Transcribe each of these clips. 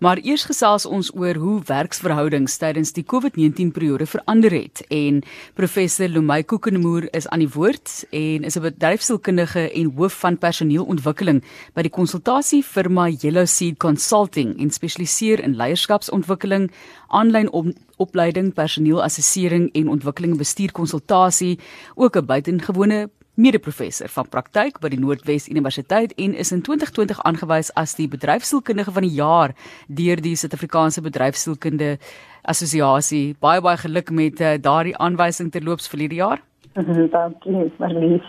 Maar eers gesels ons oor hoe werksverhoudings tydens die COVID-19 periode verander het. En professor Lumay Kokenemoer is aan die woord en is 'n bedryfsielkundige en hoof van personeelontwikkeling by die konsultasiefirma Yellow Seed Consulting en spesialiseer in leierskapsontwikkeling, aanlyn op opleiding, personeelassessering en ontwikkeling bestuurkonsultasie, ook 'n buitengewone mede-professor van praktyk by die Noordwes Universiteit en is in 2020 aangewys as die bedryfsielkundige van die jaar deur die Suid-Afrikaanse Bedryfsielkunde Assosiasie. Baie baie geluk met uh, daardie aanwysing terloops vir hierdie jaar. Dankie, Marlies.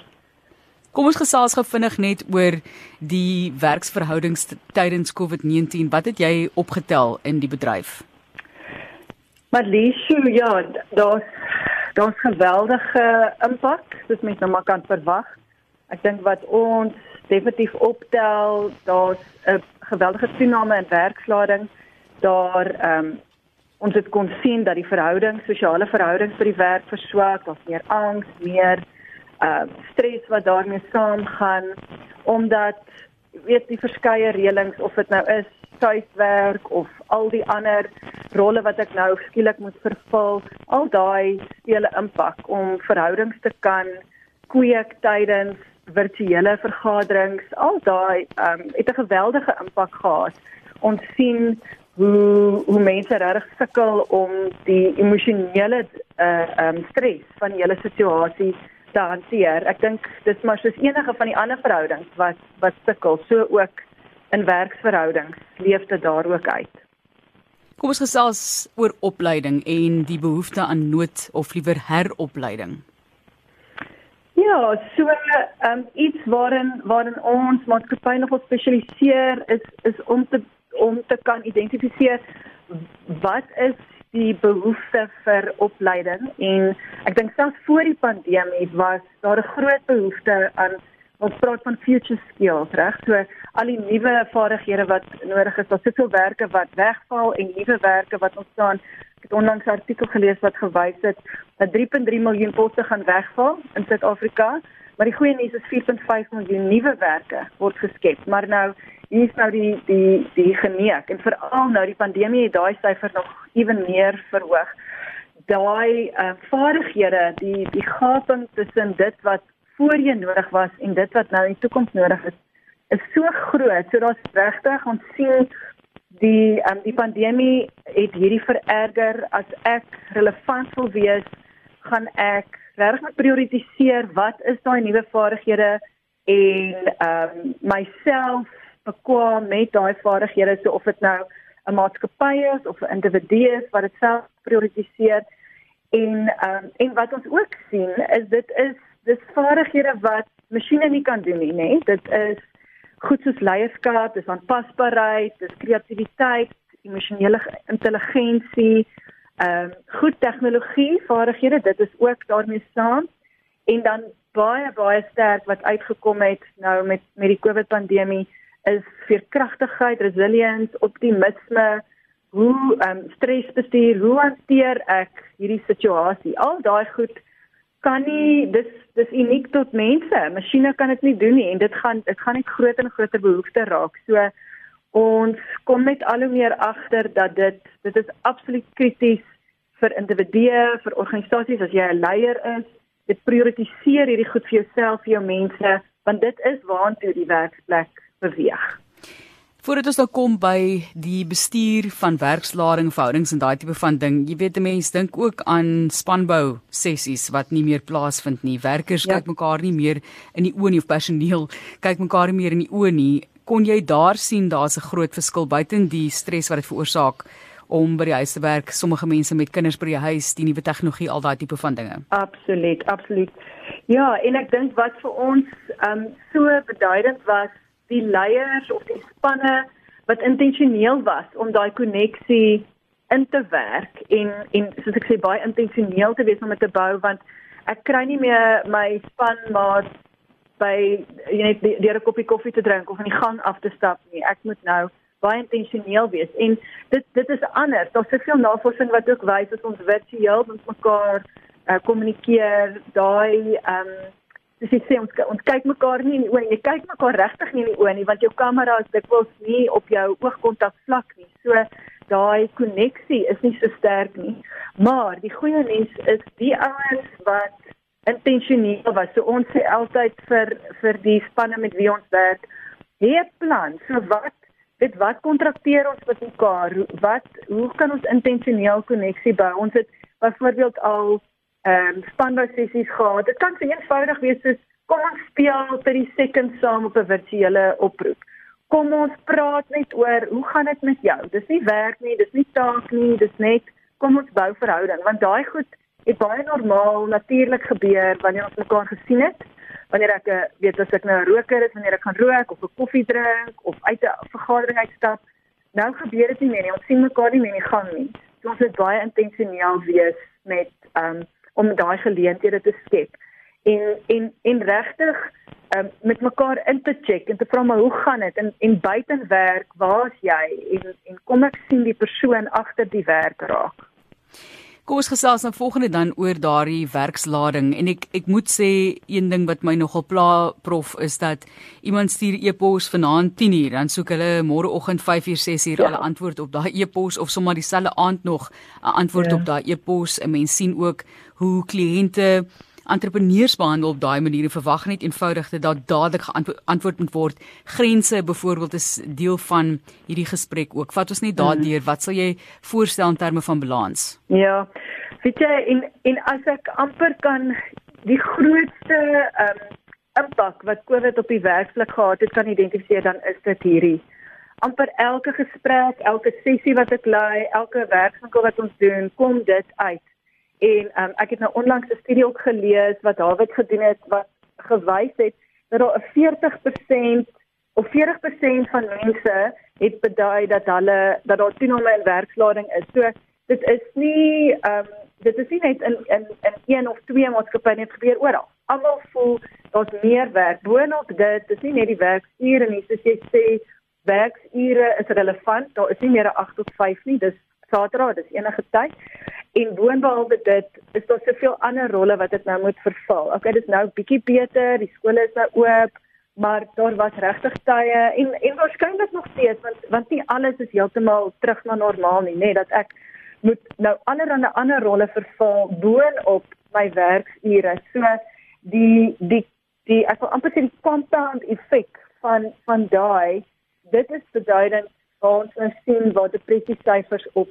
Kom ons gesels gou vinnig net oor die werksverhoudings tydens COVID-19. Wat het jy opgetel in die bedryf? Marlies, ja, daar's daar's geweldige impak, soos mens nou maar kan verwag. Ek dink wat ons definitief optel, daar's 'n geweldige toename in werkslading. Daar ehm um, ons het kon sien dat die verhouding, sosiale verhoudings by die werk verswak, daar's meer angs, meer uh stres wat daarmee saamgaan omdat weet die verskeie reëlings of dit nou is tuiswerk of al die ander rolle wat ek nou skielik moet vervul, al daai 'n impak om verhoudings te kan kweek tydens virtuele vergaderings. Al daai um, het 'n geweldige impak gehad. Ons sien hoe hoe mense regtig sukkel om die emosionele uh um stres van die hele situasie te hanteer. Ek dink dis maar soos enige van die ander verhoudings wat wat sukkel, so ook in werksverhoudings leef dit daar ook uit. Kom ons gesels oor opleiding en die behoefte aan nood of liewer heropleiding. Ja, so ehm um, iets waarin waarin ons maatskappy nog spesialiseer is is om te om te kan identifiseer wat is die behoefte vir opleiding en ek dink selfs voor die pandemie was daar 'n groot behoefte aan ons praat van future skills, reg? So al die nuwe vaardighede wat nodig is, daar's soveel werke wat wegval en nuwe werke wat ontstaan. Ek het onlangs 'n artikel gelees wat gewys het dat 3.3 miljoen poste gaan wegval in Suid-Afrika, maar die goeie nuus is 4.5 miljoen nuwe werke word geskep. Maar nou hier is nou die die die geneek en veral nou die pandemie het daai syfer nog ewen meer verhoog. Daai uh, vaardighede, die die gaping tussen dit wat voorheen nodig was en dit wat nou in die toekoms nodig is, is so groot. So daar's regtig ons sien die um, die pandemie het hierdie vererger as ek relevant wil wees, gaan ek regtig moet prioritiseer wat is daai nuwe vaardighede en ehm um, myself bekwam met daai vaardighede so of dit nou 'n maatskappy is of 'n individu is wat dit self prioritiseer en ehm um, en wat ons ook sien is dit is dis vaardighede wat masjiene nie kan doen nie, nee. Dit is goed soos leierskap, dis aanpasbaarheid, dis kreatiwiteit, emosionele intelligensie, ehm um, goed tegnologie vaardighede, dit is ook daarmee saam. En dan baie baie sterk wat uitgekom het nou met met die COVID pandemie is veerkragtigheid, resilience, optimisme, hoe ehm um, stresbestuur, hoe hanteer ek hierdie situasie? Al daai goed kan nie dis dis uniek tot mense. Masjiene kan dit nie doen nie en dit gaan dit gaan net groter en groter behoefte raak. So ons kom net al hoe meer agter dat dit dit is absoluut krities vir individue, vir organisasies as jy 'n leier is. Dit prioritiseer hierdie goed vir jouself, vir jou mense, want dit is waantoe die werksplek beweeg. Voordat ons nou kom by die bestuur van werkslading verhoudings en daai tipe van ding, jy weet 'n mens dink ook aan spanbou sessies wat nie meer plaasvind nie. Werkers ja. kyk mekaar nie meer in die oë nie of personeel kyk mekaar nie meer in die oë nie. Kon jy daar sien daar's 'n groot verskil buiten die stres wat dit veroorsaak om by die huis te werk, sommige mense met kinders by die huis, die nuwe tegnologie, al daai tipe van dinge. Absoluut, absoluut. Ja, en ek dink wat vir ons um so beduidend was die leiers of die spanne wat intentioneel was om daai koneksie in te werk en en soos ek sê baie intentioneel te wees om dit te bou want ek kry nie meer my span maar by jy net deur 'n koppie koffie te drink of in die gang af te stap nie. Ek moet nou baie intentioneel wees. En dit dit is anders. Daar's soveel navorsing wat ook wys dat ons virtueel met mekaar uh, kommunikeer daai um, dis jy sê ons ons kyk mekaar nie in die oë nie. Jy kyk mekaar regtig nie in die oë nie want jou kamera is dikwels nie op jou oogkontak vlak nie. So daai koneksie is nie so sterk nie. Maar die goeie nuus is die ouens wat intentioneel was. So ons sê altyd vir vir die spanne met wie ons werk, het plan. So wat dit wat kontrakteer ons met mekaar? Wat hoe kan ons intentioneel koneksie bou? Ons het byvoorbeeld al ehm um, spanbou sessies gehad. Dit kan so eenvoudig wees soos kom ons speel vir die second saam op 'n virtuele oproep. Kom ons praat net oor hoe gaan dit met jou? Dis nie werk nie, dis nie taak nie, dis net kom ons bou verhouding want daai goed het baie normaal natuurlik gebeur wanneer ons mekaar gesien het. Wanneer ek eh, weet as ek nou 'n roker is, wanneer ek gaan rook of 'n koffie drink of uit 'n vergadering uitstap, nou gebeur dit nie meer nie. Ons sien mekaar nie meer in die gang nie. So ons moet baie intentioneel wees met ehm um, om daai geleenthede te skep. En en en regtig um, met mekaar in te check en te vra maar hoe gaan dit? En en buitenwerk waar's jy? En en kom ek sien die persoon agter die werk raak Kom ons gesels nou volgende dan oor daardie werkslading en ek ek moet sê een ding wat my nogal pla prof is dat iemand stuur e-pos vanaand 10uur dan soek hulle môreoggend 5uur 6uur ja. hulle antwoord op daai e-pos of sommer dieselfde aand nog 'n antwoord ja. op daai e-pos. 'n Mens sien ook hoe kliënte entrepreneurs behandel op daai manier verwag net eenvoudig dat daar dadelik geantwoord moet word. Grense byvoorbeeld is deel van hierdie gesprek ook. Vat ons net daardeur, hmm. wat sal jy voorstel in terme van balans? Ja. Weet jy en en as ek amper kan die grootste ehm um, impak wat COVID op die werksplek gehad het kan identifiseer dan is dit hierdie amper elke gesprek, elke sessie wat ek lei, elke werkswinkel wat ons doen, kom dit uit En um, ek het nou onlangs 'n studie ook gelees wat David gedoen het wat gewys het dat daar 'n 40% of 40% van mense het bedui dat hulle dat daar toename in werkslading is. So dit is nie ehm um, dit is nie net in in in een of twee maatskappye net gebeur oral. Almal voel daar's meer werk. Boonop dit is nie net die werksure nie, soos jy sê werksure is relevant. Daar is nie meer 'n 8 tot 5 nie. Dis Saterdag, dis enige tyd. En boonbehalwe dit, is daar soveel ander rolle wat dit nou moet vervul. Okay, dis nou bietjie beter, die skole is nou oop, maar daar was regtig tye en en waarskynlik nog steeds want want nie alles is heeltemal terug na normaal nie, nê, nee, dat ek moet nou allerlei ander rolle vervul boonop my werksure. So die die die ek wil amper sê die compound effek van van daai dit is beduidend waar ons nou sien waar depressie syfers op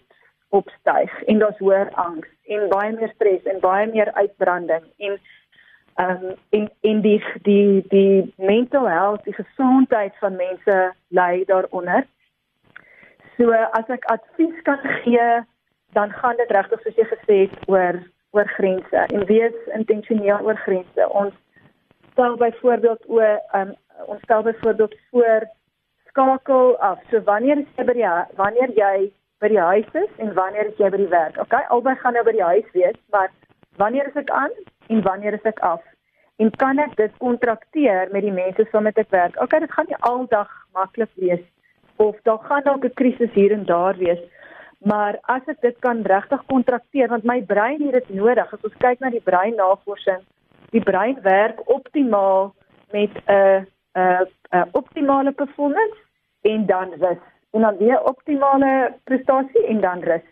opstyg en daar's hoër angs en baie meer stres en baie meer uitbranding en ehm um, en en die die die mental health, die gesondheid van mense ly daaronder. So as ek advies kan gee, dan gaan dit regtig soos jy gesê het oor oor grense en wees intentioneel oor grense. Ons stel byvoorbeeld o um, ons stel byvoorbeeld voor skakel af. So wanneer jy by die wanneer jy by die huis is en wanneer is jy by die werk? Okay, albei gaan nou by die huis wees, maar wanneer is ek aan en wanneer is ek af? En kan ek dit kontrakteer met die mense waarmee ek werk? Okay, dit gaan nie aldag maklik wees of daar gaan dalk 'n krisis hier en daar wees. Maar as ek dit kan regtig kontrakteer want my brein het dit nodig. As ons kyk na die breinnavorsing, die brein werk optimaal met 'n 'n 'n optimale performance en dan rus en dan weer optimale prestasie en dan rus.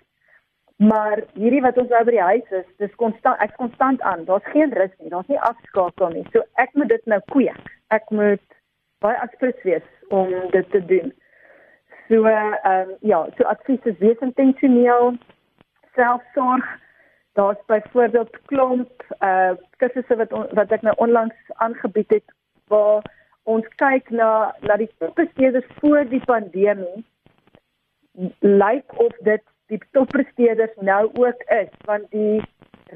Maar hierdie wat ons nou by die huis is, dis konstant ek konstant aan. Daar's geen rus nie. Daar's nie afskakel nie. So ek moet dit nou kweek. Ek moet baie aktief wees om dit te doen. So ehm uh, ja, so advies is wees intentioneel selfsorg. Daar's byvoorbeeld klomp uh, kursusse wat wat ek nou onlangs aangebied het waar ons kyk na na die toppresteerders voor die pandemie lyk of dit die toppresteerders nou ook is want die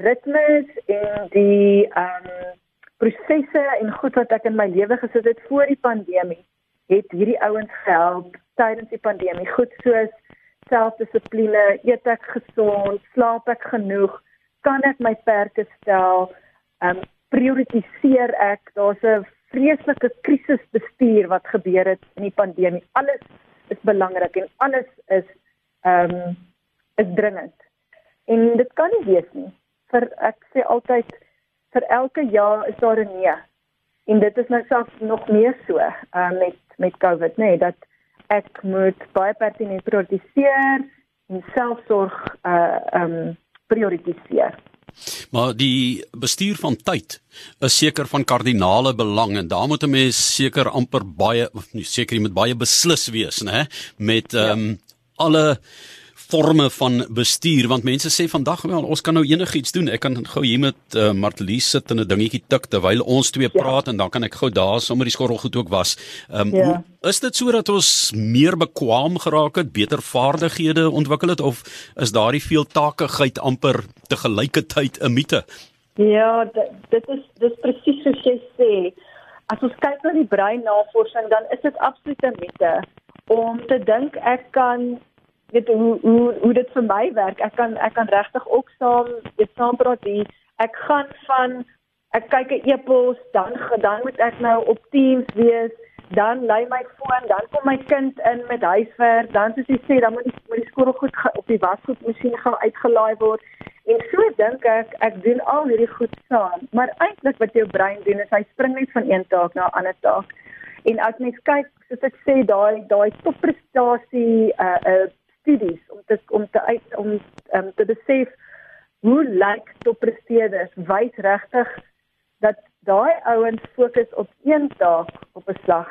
ritmes en die ehm um, prosesse en goed wat ek in my lewe gesit het voor die pandemie het hierdie ouens gehelp tydens die pandemie. Goed soos selfdissipline eet ek gesond slaap ek genoeg kan ek my perke stel ehm um, prioritiseer ek daar's 'n vreeslike krisisbestuur wat gebeur het in die pandemie. Alles is belangrik en alles is ehm um, is dringend. En dit kan nie wees nie. Vir ek sê altyd vir elke ja is daar 'n nee. en dit is nou selfs nog meer so uh, met met COVID nê nee, dat ek moet baie pertinent prioritiseer en selfsorg uh um prioritiseer. Maar die bestuur van tyd is seker van kardinale belang en daar moet 'n mens seker amper baie nie seker jy moet baie beslis wees nê met ehm um, ja. alle forme van bestuur want mense sê vandag wel ons kan nou enigiets doen. Ek kan gou hier met uh, Martelies sit en 'n dingetjie tik terwyl ons twee ja. praat en dan kan ek gou daar sommer die skorrel goed ook was. Ehm um, ja. is dit sodat ons meer bekwam geraak het, beter vaardighede ontwikkel het of is daardie veeltakigheid amper te gelyketyd 'n mite? Ja, dit is dis presies soos jy sê. As ons kyk na die breinnavorsing dan is dit absoluut 'n mite om te dink ek kan weet hoe hoe hoe dit vir my werk. Ek kan ek kan regtig ook saam dit saam praat hier. Ek gaan van ek kyk 'n e-pos, dan dan moet ek nou op Teams wees, dan lê my foon, dan kom my kind in met huiswerk, dan soos jy sê, dan moet die moet die skool goed op die wasgoedmasjien gaan uitgelaai word. En so dink ek, ek doen al hierdie goed saam, maar eintlik wat jou brein doen is hy spring net van een taak na 'n ander taak. En as mens kyk, soos ek sê, daai daai topprestasie uh uh studies om te om te uit om um, te besef hoe lyk toppresteerders wys regtig dat daai ouens fokus op een taak op 'n slag.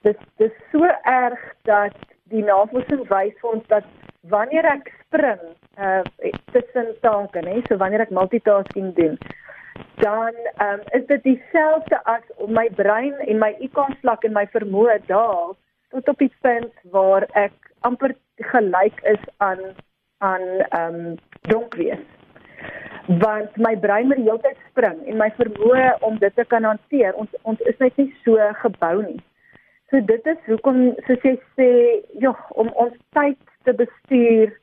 Dis dis so erg dat die navorsing wys vir ons dat wanneer ek spring uh tussen take, nê, so wanneer ek multitasking doen, dan um, is dit dieselfde as om my brein en my IQ vlak en my vermoë daal tot op die punt waar ek amper gelyk is aan aan ehm um, donk wees. Want my brein moet die hele tyd spring en my vermoë om dit te kan hanteer, ons ons is net nie so gebou nie. So dit is hoekom soos jy sê, joh, om ons tyd te bestuur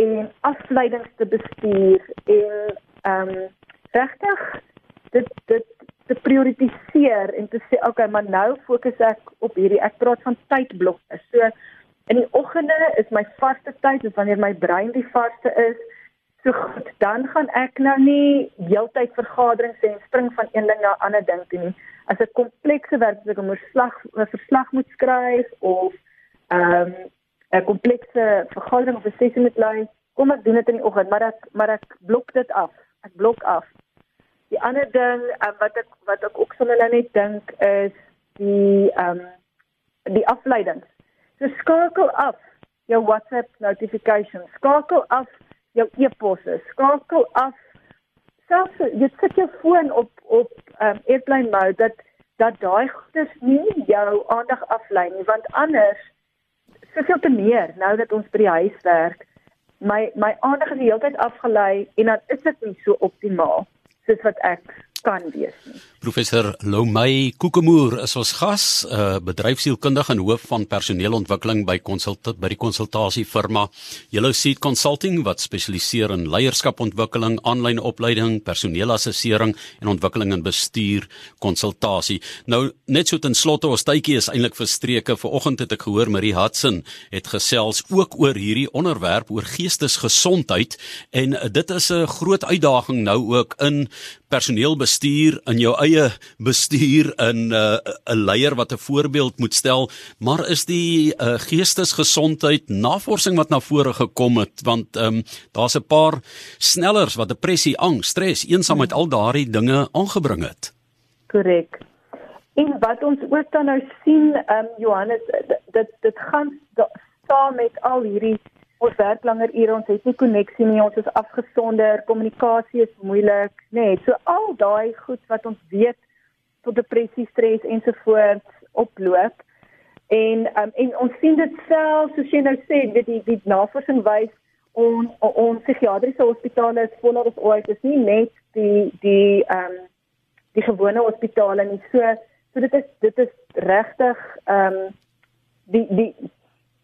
en afleidings te bestuur en ehm um, regtig dit dit te prioritiseer en te sê okay, maar nou fokus ek op hierdie ek praat van tydblokke. So In die oggende is my vaste tyd, dis wanneer my brein die vaste is. So goed, dan gaan ek nou nie heeltyd vergaderings en spring van een ding na 'n ander ding toe nie. As ek komplekse werk, as ek 'n verslag 'n verslag moet skryf of ehm um, 'n komplekse vergadering of 'n sessie moet lei, kom ek doen dit in die oggend, maar ek maar ek blok dit af. Ek blok af. Die ander ding um, wat ek wat ek ook sommer net dink is die ehm um, die afleidings. So skakel af jou WhatsApp notifications, skakel af jou e-posse, skakel af selfs jy sit jou foon op op um, airplane mode dat dat daai goeders nie jou aandag aflei nie want anders soveel te meer nou dat ons by die huis werk my my aandag is die hele tyd afgelei en dan is dit nie so optimaal soos wat ek kan wees nie. Professor Lomay Kokemoer is ons gas, 'n uh, bedryfsielkundige en hoof van personeelontwikkeling by konsultant by die konsultasiefirma Yellow Seed Consulting wat spesialiseer in leierskapontwikkeling, aanlyn opleiding, personeelassessering en ontwikkeling in bestuur konsultasie. Nou net so ten slotte ons tydjie is eintlik verstreke. Vanoggend het ek gehoor Marie Hudson het gesels ook oor hierdie onderwerp oor geestesgesondheid en dit is 'n groot uitdaging nou ook in personeelbestuur in jou eie bestuur in 'n uh, 'n leier wat 'n voorbeeld moet stel, maar is die uh, geestesgesondheid navorsing wat na vore gekom het want um, daar's 'n paar snellers wat depressie, angs, stres, eensaamheid al daardie dinge aangebring het. Korrek. En wat ons ook dan nou sien, ehm um, Johannes, dit dit gaan saam met al hierdie ons werk langer ure, ons het nie koneksie nie, ons is afgesonder, kommunikasie is moeilik, nê. Nee, so al daai goed wat ons weet tot depressie, stres ensovoorts oploop. En um, en ons sien dit self, soos jy nou sê, weet die die navorsing wys ons ons psigiatriese hospitale is voller as ooit, is nie net die die ehm um, die gewone hospitale nie. So so dit is dit is regtig ehm um, die die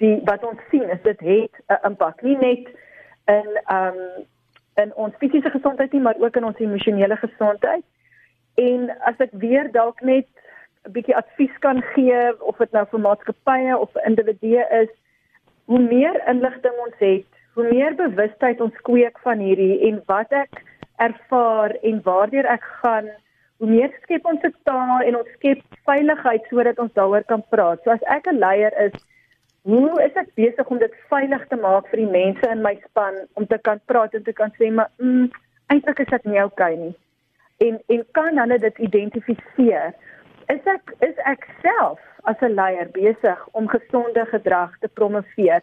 die wat ons sien is dit het 'n impak nie net in um in ons fisiese gesondheid nie maar ook in ons emosionele gesondheid. En as ek weer dalk net 'n bietjie advies kan gee of dit nou vir maatskappye of vir individue is, hoe meer inligting ons het, hoe meer bewustheid ons kweek van hierdie en wat ek ervaar en waardeur ek gaan hoe meer skep ons 'n taal en ons skep veiligheid sodat ons daaroor kan praat. So as ek 'n leier is, hoe is ek besig om dit veilig te maak vir die mense in my span om te kan praat en te kan sê maar mm, eintlik is dit nie oukei okay nie. En en kan hulle dit identifiseer? Is ek is ek self as 'n leier besig om gesonde gedrag te promoveer?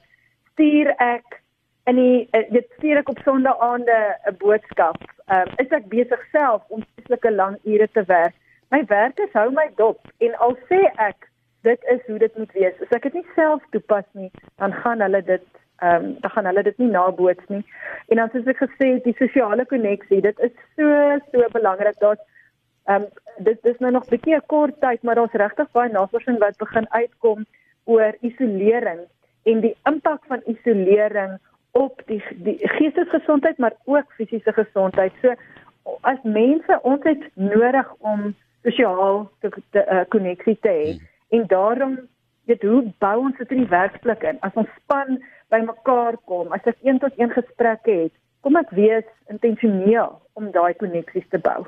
Stuur ek in die eh, dit stuur ek op sonnaande 'n boodskap. Um, is ek besig self om spesifieke lang ure te werk. My werkers hou my dop en al sê ek dit is hoe dit moet wees. As ek dit nie self toepas nie, dan gaan hulle dit ehm um, dan gaan hulle dit nie naboots nie. En dan soos ek gesê het, die sosiale koneksie, dit is so so belangrik dat ehm um, dit is nou nog 'n bietjie 'n kort tyd, maar daar's regtig baie navorsing wat begin uitkom oor isolering en die impak van isolering op die die geestesgesondheid maar ook fisiese gesondheid. So as mense ons het nodig om sosiaal te koneksie te hê hmm. En daarom weet hoe bou ons dit in die werksplek in? As ons span bymekaar kom, as ek een tot een gesprekke het, kom ek wees intentioneel om daai koneksies te bou.